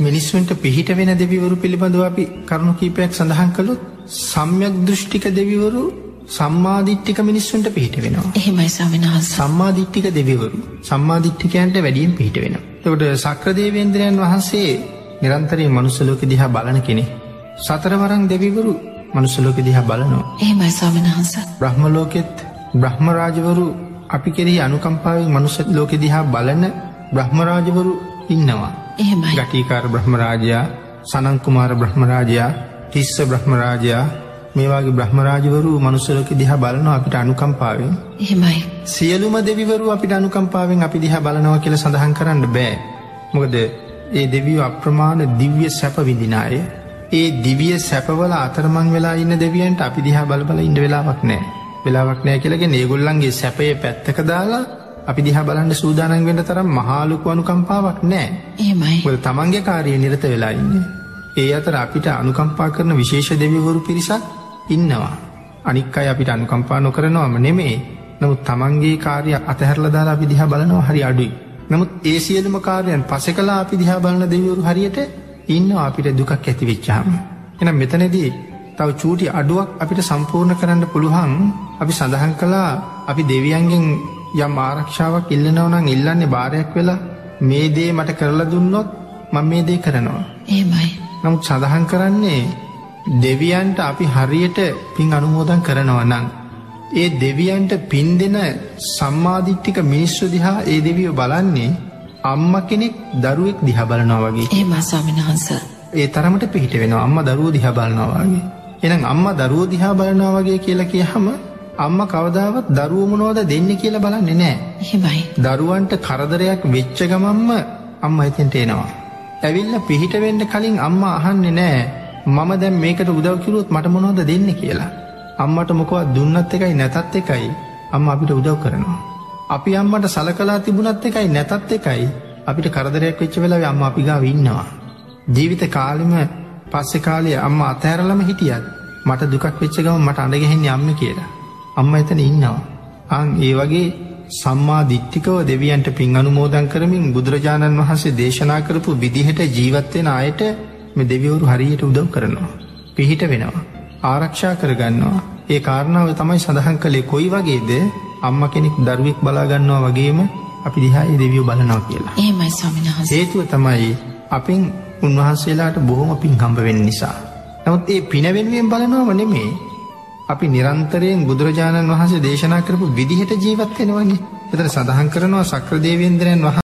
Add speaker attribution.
Speaker 1: මිනිස්සුන්ට පිහිට වෙන දෙවිවරු පිළිබඳව අපි කරුණු කීපයක් සඳහන් කළුත් සම්යක් දෘෂ්ටික දෙවිවරු සම්මාධිට්ටික මිනිස්සුන්ට පිහිට වෙනවා.
Speaker 2: එහෙමයි සමිනහස.
Speaker 1: සම්මාධිට්ටික දෙවිවරු සම්මාධිට්ටිකයන්ට වැඩියෙන් පිහිට වෙන. තකට සක්‍රදේවේන්ද්‍රයන් වහන්සේ නිරන්තරයේ මනුස්සලෝක දිහා බලන කෙනෙ. සතරවරං දෙවිවරු මනුස්සලෝක දිහා බලනවා.
Speaker 2: එහෙමයි සමිනහස.
Speaker 1: බ්‍රහ්මලෝකෙත් බ්‍රහ්මරාජවරු අපි කෙරෙහි අනුකම්පාවෙන් මනුස්ස ලෝකෙ දිහා බලන බ්‍රහ්මරාජවරු ඉන්නවා.
Speaker 2: එහෙමයි.
Speaker 1: ගටීකාර බ්‍රහ්මරාජයා සනංකුමාර බ්‍රහ්මරාජයා තිස්ස බ්‍රහ්මරාජයා මේවාගේ බ්‍රහ්මරාජවරු මනුස්සලෝක දිහා බලනවා අපිට අනුකම්පාවෙන්.
Speaker 2: එහෙමයි.
Speaker 1: සියලුම දෙවිවරු අපිට අනුකම්පාවෙන් අපි දිහා බලනවා කියල සඳහන් කරන්න බෑ. මොකද ඒ දෙවියෝ අප්‍රමාණ දිව්‍ය සැප විදිනාය. ඒ දිවිය සැපවල අතරමං වෙලා ඉන්න දෙවියන්ට අපි දිහා බලබල ඉන්න වෙලාවක් නෑ. වෙලාවක් නෑ කියලගෙන ඒගොල්ලන්ගේ සැපය පැත්තක දාලා අපි දිහා බලන්න සූදානන් වෙන්න තරම් මහාලුකු අනුකම්පාවක් නෑ.
Speaker 2: එහෙමයි.
Speaker 1: මොද තමන්ගේ කාරය නිරත වෙලා ඉන්න. ඒ අතර අපිට අනුකම්පා කරන විශේෂ දෙවිවරු පිරිසක් ඉන්නවා. අනික් අයි අපිට අනුකම්පා නොකරනවම නෙමේ නමුත් තමන්ගේ කාරය අතහැරල දාලා අපි දිහා බලනවා හරි අඩුයි. නමුත් ඒ සියලුම කාරයන් පස කලා අපි දිහා බලන දෙවරු හරියට ඉන්න අපිට දුකක් ඇති වෙච්චාම. එන මෙතනදී තව චූටි අඩුවක් අපිට සම්පූර්ණ කරන්න පුළුවන් අපි සඳහන් කලා අපි දෙවියන්ගෙන් යම් ආරක්ෂාවක් ඉල්ලනවනං ඉල්ලන්නේ භාරයක් වෙලා මේ දේ මට කරලා දුන්නොත් මං මේ දේ කරනවා.
Speaker 2: එහෙමයි.
Speaker 1: නමුත් සඳහන් කරන්නේ දෙවියන්ට අපි හරියට පින් අනුමෝදන් කරනවා නං. ඒ දෙවියන්ට පින් දෙන සම්මාධිට්ටික මිනිස්සු දිහා ඒ දෙවියෝ බලන්නේ අම්ම කෙනෙක් දරුවෙක් දිහ බලනවා වගේ.
Speaker 2: ඒම ස්වාමිනහන්ස.
Speaker 1: ඒ තරමට පිහිට වෙන අම්ම දරුව දිහ බලනවාගේ. එනම් අම්ම දරුව දිහා බලනවා වගේ කියලා කියහම අම්ම කවදාවත් දරුවමනෝද දෙන්න කියලා බලන්නේ නෑ.
Speaker 2: එහෙමයි.
Speaker 1: දරුවන්ට කරදරයක් වෙච්ච ගමම්ම අම්ම හිතෙන්ට එනවා. ඇවිල්ල පිහිට වෙන්ඩ කලින් අම්ම අහන්නේ නෑ මම දැම් මේකට උදව්කිරුත් මට මොනෝද දෙන්න කියලා. අම්මට මොකවත් දුන්නත් එකයි නැතත් එකයි අම්ම අපිට උදව් කරනවා. අපි අම්මට සලකලා තිබුණත් එකයි නැතත් එකයි අපිට කරදරයක් වෙච්ච වෙලා අම්ම අපිගා ඉන්නවා. ජීවිත කාලිම පස්සෙ කාලය අම්ම අතෑරලම හිටියත් මට දුකක් වෙච්චගම මට අඩගහෙන්නේ අම්ම කියලා. අම්ම එතන ඉන්නවා. අං ඒ වගේ සම්මා දිට්ටිකව දෙවියන්ට පින් අනුමෝදන් කරමින් බුදුරජාණන් වහන්සේ දේශනා කරපු විදිහට ජීවත්වෙන අයට මෙ දෙවිවරු හරියට උදව් කරනවා. පිහිට වෙනවා. ආරක්ෂා කරගන්නවා. ඒ කාරණාව තමයි සඳහන් කළේ කොයි වගේද අම්ම කෙනෙක් දරුවෙක් බලාගන්නවා වගේම අපි දිහායි දෙවියෝ බලනවා කියලා.
Speaker 2: ඒමයි ස්වාමිනහස.
Speaker 1: හේතුව තමයි අපින් උන්වහන්සේලාට බොහොම පින් හම්බවෙන්න නිසා. නමුත් ඒ පිනවෙනුවෙන් බලනවාම නෙමේ අපි නිරන්තරයෙන් බුදුරජාණන් වහන්සේ දේශනා කරපු විදිහට ජීවත්වෙනවගේ එතර සඳහන් කරනවා සක්‍රදේවේන්ද්‍රයන් වහ